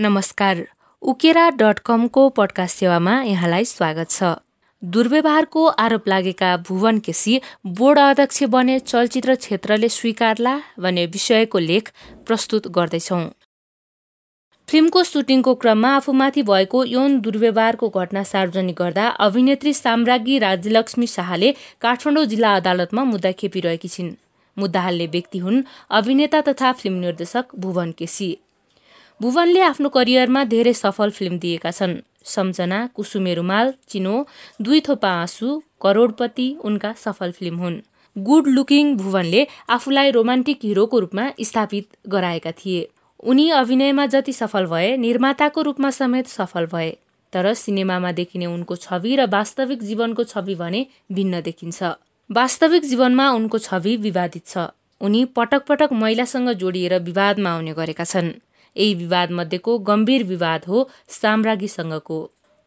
नमस्कार। उकेरा dot कमको podcast सेवामा यहाँलाई स्वागत छ। दुर्व्यवहारको आरोप लागेका भुवन केसी बोर्ड अध्यक्ष बने चलचित्र क्षेत्रले स्वीकारला भन्ने विषयको लेख प्रस्तुत गर्दैछौ। फिल्मको सुटिङको क्रममा आफूमाथि भएको यौन दुर्व्यवहारको घटना सार्वजनिक गर्दा अभिनेत्री साम्राज्ञी राज्यलक्ष्मी शाहले काठमाडौँ जिल्ला अदालतमा मुद्दा खेपिरहेकी छिन्। मुद्दा हाल्ने व्यक्ति हुन् अभिनेता तथा फिल्म निर्देशक भुवन केसी। भुवनले आफ्नो करियरमा धेरै सफल फिल्म दिएका छन्। सम्झना कुसुमे रुमाल चिनो दुई थोपा आँसु करोडपति उनका सफल फिल्म हुन्। गुड लुकिङ भुवनले आफूलाई रोमान्टिक हिरोको रूपमा स्थापित गराएका थिए। उनी अभिनयमा जति सफल भए निर्माताको रूपमा समेत सफल भए। तर सिनेमामा देखिने उनको छवि र वास्तविक जीवनको छवि भने भिन्न देखिन्छ। वास्तविक जीवनमा उनको छवि विवादित छ। उनी पटक पटक महिलासँग जोडिएर विवादमा आउने गरेका छन्। यही विवाद मध्येको गम्भीर विवाद हो साम्राज्ञीसँगको।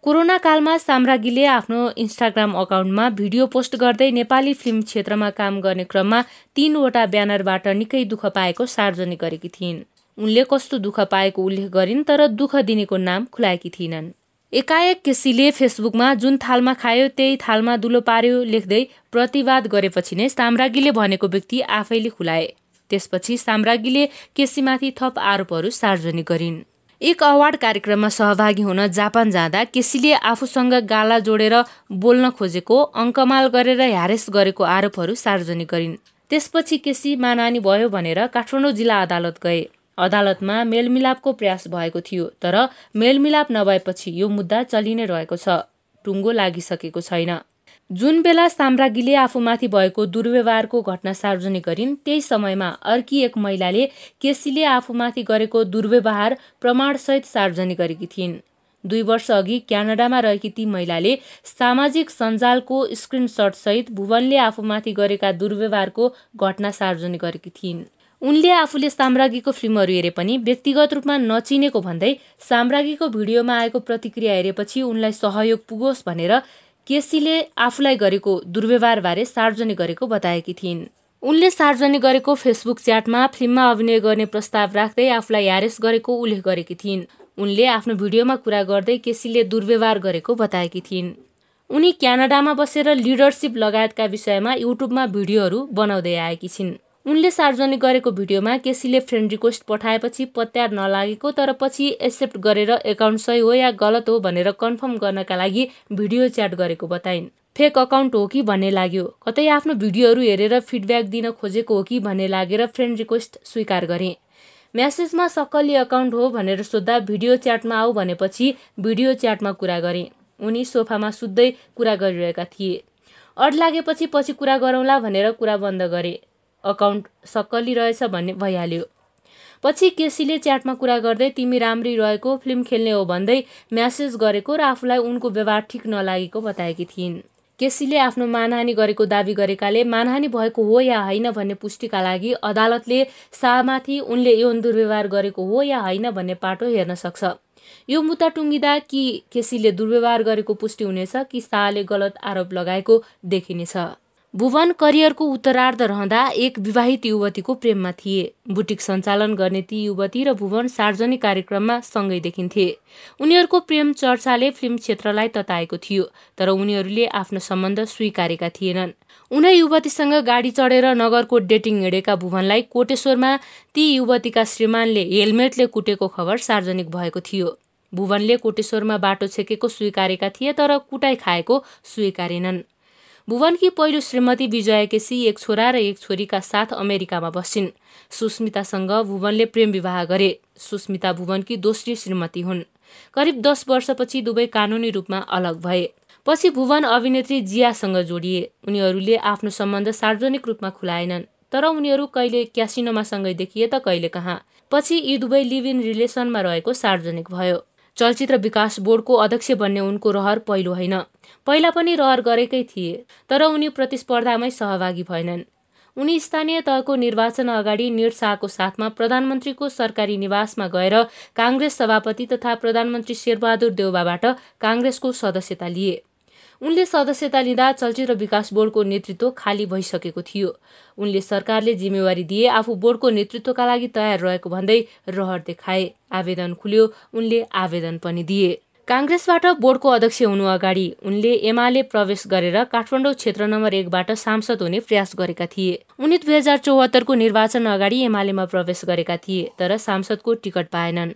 कोरोना कालमा साम्राज्ञीले आफ्नो इन्स्टाग्राम अकाउन्टमा भिडियो पोस्ट गर्दै नेपाली फिल्म क्षेत्रमा काम गर्ने क्रममा तीनवटा ब्यानरबाट निकै दुःख पाएको सार्वजनिक गरेकी थिइन्। उनले कस्तो दुःख पाएको उल्लेख गरिन् तर दुःख दिनेको नाम खुलाएकी थिइनन्। एकाएक केसीले फेसबुकमा जुन थालमा खायो त्यही थालमा दुलो पार्यो लेख्दै प्रतिवाद गरेपछि नै साम्राज्ञीले भनेको व्यक्ति आफैले खुलाए। त्यसपछि साम्राज्ञीले केसीमाथि थप आरोपहरू सार्वजनिक गरिन्। एक अवार्ड कार्यक्रममा सहभागी हुन जापान जाँदा केसीले आफूसँग गाला जोडेर बोल्न खोजेको अङ्कमाल गरेर ह्यारेस गरेको आरोपहरू सार्वजनिक गरिन्। त्यसपछि केसी मानहानी भयो भनेर काठमाडौँ जिल्ला अदालत गए। अदालतमा मेलमिलापको प्रयास भएको थियो तर मेलमिलाप नभएपछि यो मुद्दा चलि नै रहेको छ टुङ्गो लागिसकेको छैन। जुन बेला साम्राज्ञीले आफूमाथि भएको दुर्व्यवहारको घटना सार्वजनिक गरिन् त्यही समयमा अर्की एक महिलाले केसीले आफूमाथि गरेको दुर्व्यवहार प्रमाणसहित सार्वजनिक गरेकी थिइन्। दुई वर्ष अघि क्यानाडामा रहेकी ती महिलाले सामाजिक सञ्जालको स्क्रिनसटसहित भुवनले आफूमाथि गरेका दुर्व्यवहारको घटना सार्वजनिक गरेकी थिइन्। उनले आफूले साम्राज्ञीको फिल्महरू हेरे पनि व्यक्तिगत रूपमा नचिनेको भन्दै साम्राज्ञीको भिडियोमा आएको प्रतिक्रिया हेरेपछि उनलाई सहयोग पुगोस् भनेर केसीले आफूलाई गरेको दुर्व्यवहारबारे सार्वजनिक गरेको बताएकी थिइन्। उनले सार्वजनिक गरेको फेसबुक च्याटमा फिल्ममा अभिनय गर्ने प्रस्ताव राख्दै आफूलाई ह्यारेस गरेको उल्लेख गरेकी थिइन्। उनले आफ्नो भिडियोमा कुरा गर्दै केसीले दुर्व्यवहार गरेको बताएकी थिइन्। उनी क्यानाडामा बसेर लिडरसिप लगायतका विषयमा युट्युबमा भिडियोहरू बनाउँदै आएकी छिन्। उनले सार्वजनिक गरेको भिडियोमा केसीले फ्रेन्ड रिक्वेस्ट पठाएपछि पत्यार नलागेको तर पछि एक्सेप्ट गरेर एकाउन्ट सही हो या गलत हो भनेर कन्फर्म गर्नका लागि भिडियो च्याट गरेको बताइन्। फेक अकाउन्ट हो कि भन्ने लाग्यो। कतै आफ्नो भिडियोहरू हेरेर फिडब्याक दिन खोजेको हो कि भन्ने लागेर फ्रेन्ड रिक्वेस्ट स्वीकार गरे। म्यासेजमा सक्कली अकाउन्ट हो भनेर सोद्धा भिडियो च्याटमा आऊ भनेपछि भिडियो च्याटमा कुरा गरे। उनी सोफामा सुत्दै कुरा गरिरहेका थिए। अड लागेपछि पछि कुरा गरौँला भनेर कुरा बन्द गरे। अकाउन्ट सक्कली रहेछ भन्ने भइहाल्यो। पछि केसीले च्याटमा कुरा गर्दै तिमी राम्री रहेको फिल्म खेल्ने हो भन्दै म्यासेज गरेको र आफूलाई उनको व्यवहार ठिक नलागेको बताएकी थिइन्। केसीले आफ्नो मानहानी गरेको दावी गरेकाले मानहानी भएको हो या होइन भन्ने पुष्टिका लागि अदालतले शाहमाथि उनले यौन दुर्व्यवहार गरेको हो या होइन भन्ने पाटो हेर्न सक्छ। यो मुद्दा टुङ्गिँदा कि केसीले दुर्व्यवहार गरेको पुष्टि हुनेछ कि शाहले गलत आरोप लगाएको देखिनेछ। भुवन करियरको उत्तरार्ध रहँदा एक विवाहित युवतीको प्रेममा थिए। बुटिक सञ्चालन गर्ने ती युवती र भुवन सार्वजनिक कार्यक्रममा सँगै देखिन्थे। उनीहरूको प्रेम चर्चाले फिल्म क्षेत्रलाई तताएको थियो तर उनीहरूले आफ्नो सम्बन्ध स्वीकारेका थिएनन्। उनै युवतीसँग गाडी चढेर नगरको डेटिङ हिँडेका भुवनलाई कोटेश्वरमा ती युवतीका श्रीमानले हेलमेटले कुटेको खबर सार्वजनिक भएको थियो। भुवनले कोटेश्वरमा बाटो छेकेको स्वीकारेका थिए तर कुटाइ खाएको स्वीकारेनन्। भुवनकी पहिलो श्रीमती विजया केसी एक छोरा र एक छोरीका साथ अमेरिकामा बस्छिन्। सुस्मितासँग भुवनले प्रेम विवाह गरे। सुस्मिता भुवनकी दोस्री श्रीमती हुन्। करिब दस वर्षपछि दुवै कानुनी रूपमा अलग भए। पछि भुवन अभिनेत्री जियासँग जोडिए। उनीहरूले आफ्नो सम्बन्ध सार्वजनिक रूपमा खुलाएनन्। तर उनीहरू कहिले क्यासिनोमा सँगै देखिए त कहिले कहाँ। पछि यी दुवै लिभ इन रिलेसनमा रहेको सार्वजनिक भयो। चलचित्र विकास बोर्डको अध्यक्ष बन्ने उनको रहर पहिलो होइन। पहिला पनि रहर गरेकै थिए तर उनी प्रतिस्पर्धामै सहभागी भएनन्। उनी स्थानीय तहको निर्वाचन अगाडि शाहको साथमा प्रधानमन्त्रीको सरकारी निवासमा गएर काङ्ग्रेस सभापति तथा प्रधानमन्त्री शेरबहादुर देउबाबाट काङ्ग्रेसको सदस्यता लिए। उनले सदस्यता लिँदा चलचित्र विकास बोर्डको नेतृत्व खाली भइसकेको थियो। उनले सरकारले जिम्मेवारी दिए आफू बोर्डको नेतृत्वका लागि तयार रहेको भन्दै रहर देखाए। आवेदन खुल्यो उनले आवेदन पनि दिए। काङ्ग्रेसबाट बोर्डको अध्यक्ष हुनु अगाडि उनले एमाले प्रवेश गरेर काठमाडौँ क्षेत्र नम्बर एकबाट सांसद हुने प्रयास गरेका थिए। उनी दुई हजार चौहत्तरको निर्वाचन अगाडि एमालेमा प्रवेश गरेका थिए तर सांसदको टिकट पाएनन्।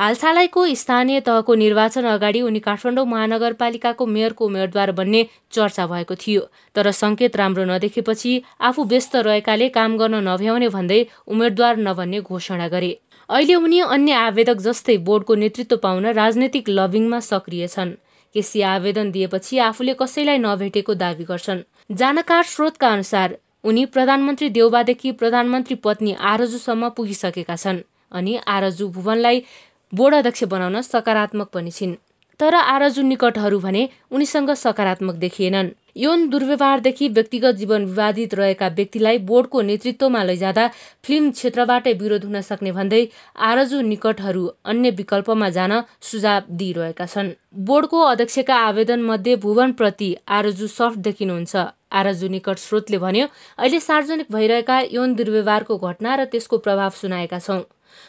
हालसालैको स्थानीय तहको निर्वाचन अगाडि उनी काठमाडौँ महानगरपालिकाको मेयरको उम्मेद्वार बन्ने चर्चा भएको थियो। तर संकेत राम्रो नदेखेपछि आफू व्यस्त रहेकाले काम गर्न नभ्याउने भन्दै उम्मेद्वार नभन्ने घोषणा गरे। अहिले उनी अन्य आवेदक जस्तै बोर्डको नेतृत्व पाउन राजनैतिक लबिङमा सक्रिय छन्। केसी आवेदन दिएपछि आफूले कसैलाई नभेटेको दावी गर्छन्। जानकार स्रोतका अनुसार उनी प्रधानमन्त्री देउबादेखि प्रधानमन्त्री पत्नी आरजुसम्म पुगिसकेका छन् अनि आरजु भुवनलाई बोर्ड अध्यक्ष बनाउन सकारात्मक पनि छिन्। तर आरजु निकटहरू भने उनीसँग सकारात्मक देखिएनन्। यौन दुर्व्यवहारदेखि व्यक्तिगत जीवन विवादित रहेका व्यक्तिलाई बोर्डको नेतृत्वमा लैजाँदा फिल्म क्षेत्रबाटै विरोध हुन सक्ने भन्दै आरजु निकटहरू अन्य विकल्पमा जान सुझाव दिइरहेका छन्। बोर्डको अध्यक्षका आवेदन मध्ये भुवनप्रति आरजु सफ्ट देखिनुहुन्छ। आरजु निकट स्रोतले भन्यो अहिले सार्वजनिक भइरहेका यौन दुर्व्यवहारको घटना र त्यसको प्रभाव सुनाएका छौं।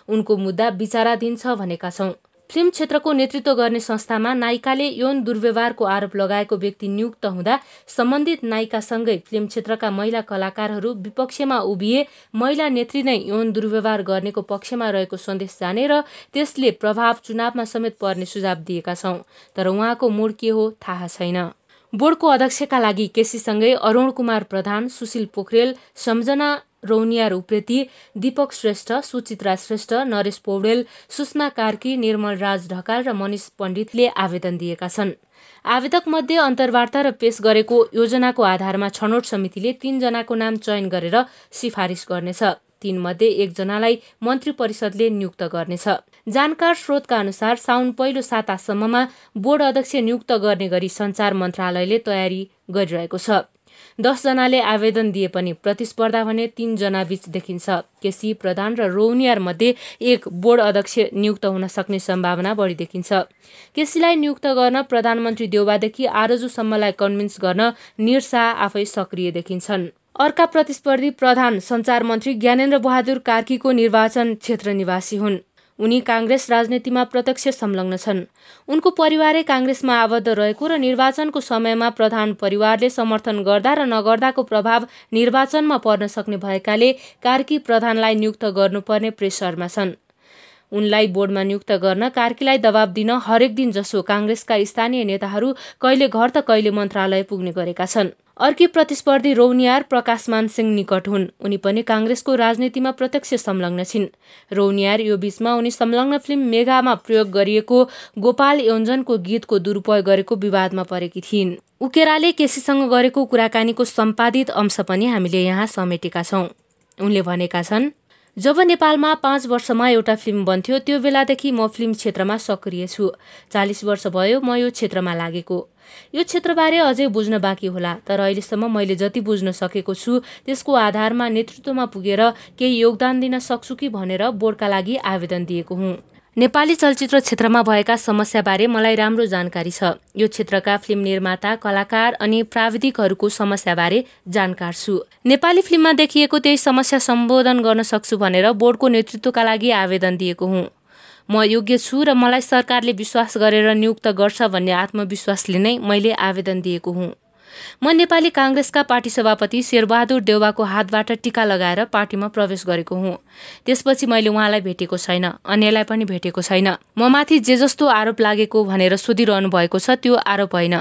उनको मुद्दा विचाराधीन छ भनेका छौं। फिल्म क्षेत्रको नेतृत्व गर्ने संस्थामा नायिकाले यौन दुर्व्यवहारको आरोप लगाएको व्यक्ति नियुक्त हुँदा सम्बन्धित नायिकासँगै फिल्म क्षेत्रका महिला कलाकारहरू विपक्षमा उभिए महिला नेत्री नै यौन दुर्व्यवहार गर्नेको पक्षमा रहेको सन्देश जाने र त्यसले प्रभाव चुनावमा समेत पर्ने सुझाव दिएका छौं। तर उहाँको मूड के हो थाहा छैन। बोर्डको अध्यक्षका लागि केसीसँगै अरूण कुमार प्रधान सुशील पोखरेल सम्झना रौनियार उप्रेती दीपक श्रेष्ठ सुचित्रा श्रेष्ठ नरेश पौडेल सुषमा कार्की निर्मल राज ढकाल र मनिष पण्डितले आवेदन दिएका छन्। आवेदक मध्ये अन्तर्वार्ता र पेश गरेको योजनाको आधारमा छनौट समितिले तीनजनाको नाम चयन गरेर सिफारिस गर्नेछ। तीनमध्ये एकजनालाई मन्त्री परिषदले नियुक्त गर्नेछ। जानकार स्रोतका अनुसार साउन पहिलो सातासम्ममा बोर्ड अध्यक्ष नियुक्त गर्ने गरी संचार मन्त्रालयले तयारी गरिरहेको छ। दसजनाले आवेदन दिए पनि प्रतिस्पर्धा भने तीनजना बीच देखिन्छ। केसी प्रधान र रोनियार मध्ये एक बोर्ड अध्यक्ष नियुक्त हुन सक्ने सम्भावना बढी देखिन्छ। केसीलाई नियुक्त गर्न प्रधानमन्त्री देउबादेखि आरजुसम्मलाई कन्भिन्स गर्न निरसा आफै सक्रिय देखिन्छन्। अर्का प्रतिस्पर्धी प्रधान सञ्चार मन्त्री ज्ञानेन्द्र बहादुर कार्कीको निर्वाचन क्षेत्र निवासी हुन्। उनी काङ्ग्रेस राजनीतिमा प्रत्यक्ष संलग्न छन्। उनको परिवारै काङ्ग्रेसमा आबद्ध रहेको र निर्वाचनको समयमा प्रधान परिवारले समर्थन गर्दा र नगर्दाको प्रभाव निर्वाचनमा पर्न सक्ने भएकाले कार्की प्रधानलाई नियुक्त गर्नुपर्ने प्रेसरमा छन्। उनलाई बोर्डमा नियुक्त गर्न कार्कीलाई दबाव दिन हरेक दिन जसो काङ्ग्रेसका स्थानीय नेताहरू कहिले घर त कहिले मन्त्रालय पुग्ने गरेका छन्। अर्की प्रतिस्पर्धी रौनियार प्रकाशमान सिंह निकट हुन्। उनी पनि काङ्ग्रेसको राजनीतिमा प्रत्यक्ष संलग्न छिन्। रौनियार यो बीचमा उनी संलग्न फिल्म मेघामा प्रयोग गरिएको गोपाल योन्जनको गीतको दुरुपयोग गरेको विवादमा परेकी थिइन्। उकेराले केसीसँग गरेको कुराकानीको सम्पादित अंश पनि हामीले यहाँ समेटेका छौं। उनले भनेका छन् जब नेपालमा पाँच वर्षमा एउटा फिल्म बन्थ्यो त्यो बेलादेखि म फिल्म क्षेत्रमा सक्रिय छु। चालिस वर्ष भयो म यो क्षेत्रमा लागेको। यो क्षेत्रबारे अझै बुझ्न बाँकी होला तर अहिलेसम्म मैले जति बुझ्न सकेको छु त्यसको आधारमा नेतृत्वमा पुगेर केही योगदान दिन सक्छु कि भनेर बोर्डका लागि आवेदन दिएको हुँ। नेपाली चलचित्र क्षेत्रमा भएका समस्याबारे मलाई राम्रो जानकारी छ। यो क्षेत्रका फिल्म निर्माता कलाकार अनि प्राविधिकहरूको समस्याबारे जानकार छु। नेपाली फिल्ममा देखिएको त्यही समस्या सम्बोधन गर्न सक्छु भनेर बोर्डको नेतृत्वका लागि आवेदन दिएको हुँ। म योग्य छु र मलाई सरकारले विश्वास गरेर नियुक्त गर्छ भन्ने आत्मविश्वासले नै मैले आवेदन दिएको हुँ। म नेपाली काङ्ग्रेसका पार्टी सभापति शेरबहादुर देउवाको हातबाट टिका लगाएर पार्टीमा प्रवेश गरेको हुँ। त्यसपछि मैले उहाँलाई भेटेको छैन अन्यलाई पनि भेटेको छैन। म माथि जे जस्तो आरोप लागेको भनेर सोधिरहनु भएको छ त्यो आरोप होइन।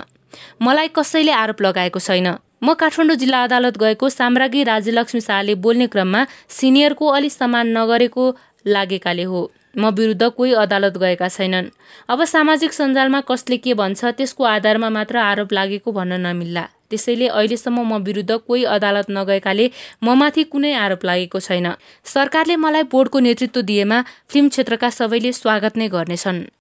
मलाई कसैले आरोप लगाएको छैन। म काठमाडौँ जिल्ला अदालत गएको साम्राज्ञी राज्यलक्ष्मी शाहले बोल्ने क्रममा सिनियरको अलि सम्मान नगरेको लागेकाले हो। म विरुद्ध कोही अदालत गएका छैनन्। अब सामाजिक सञ्जालमा कसले के भन्छ त्यसको आधारमा मात्र आरोप लागेको भन्न नमिल्ला। त्यसैले अहिलेसम्म म विरुद्ध कोही अदालत नगएकाले म माथि कुनै आरोप लागेको छैन। सरकारले मलाई बोर्डको नेतृत्व दिएमा फिल्म क्षेत्रका सबैले स्वागत नै गर्नेछन्।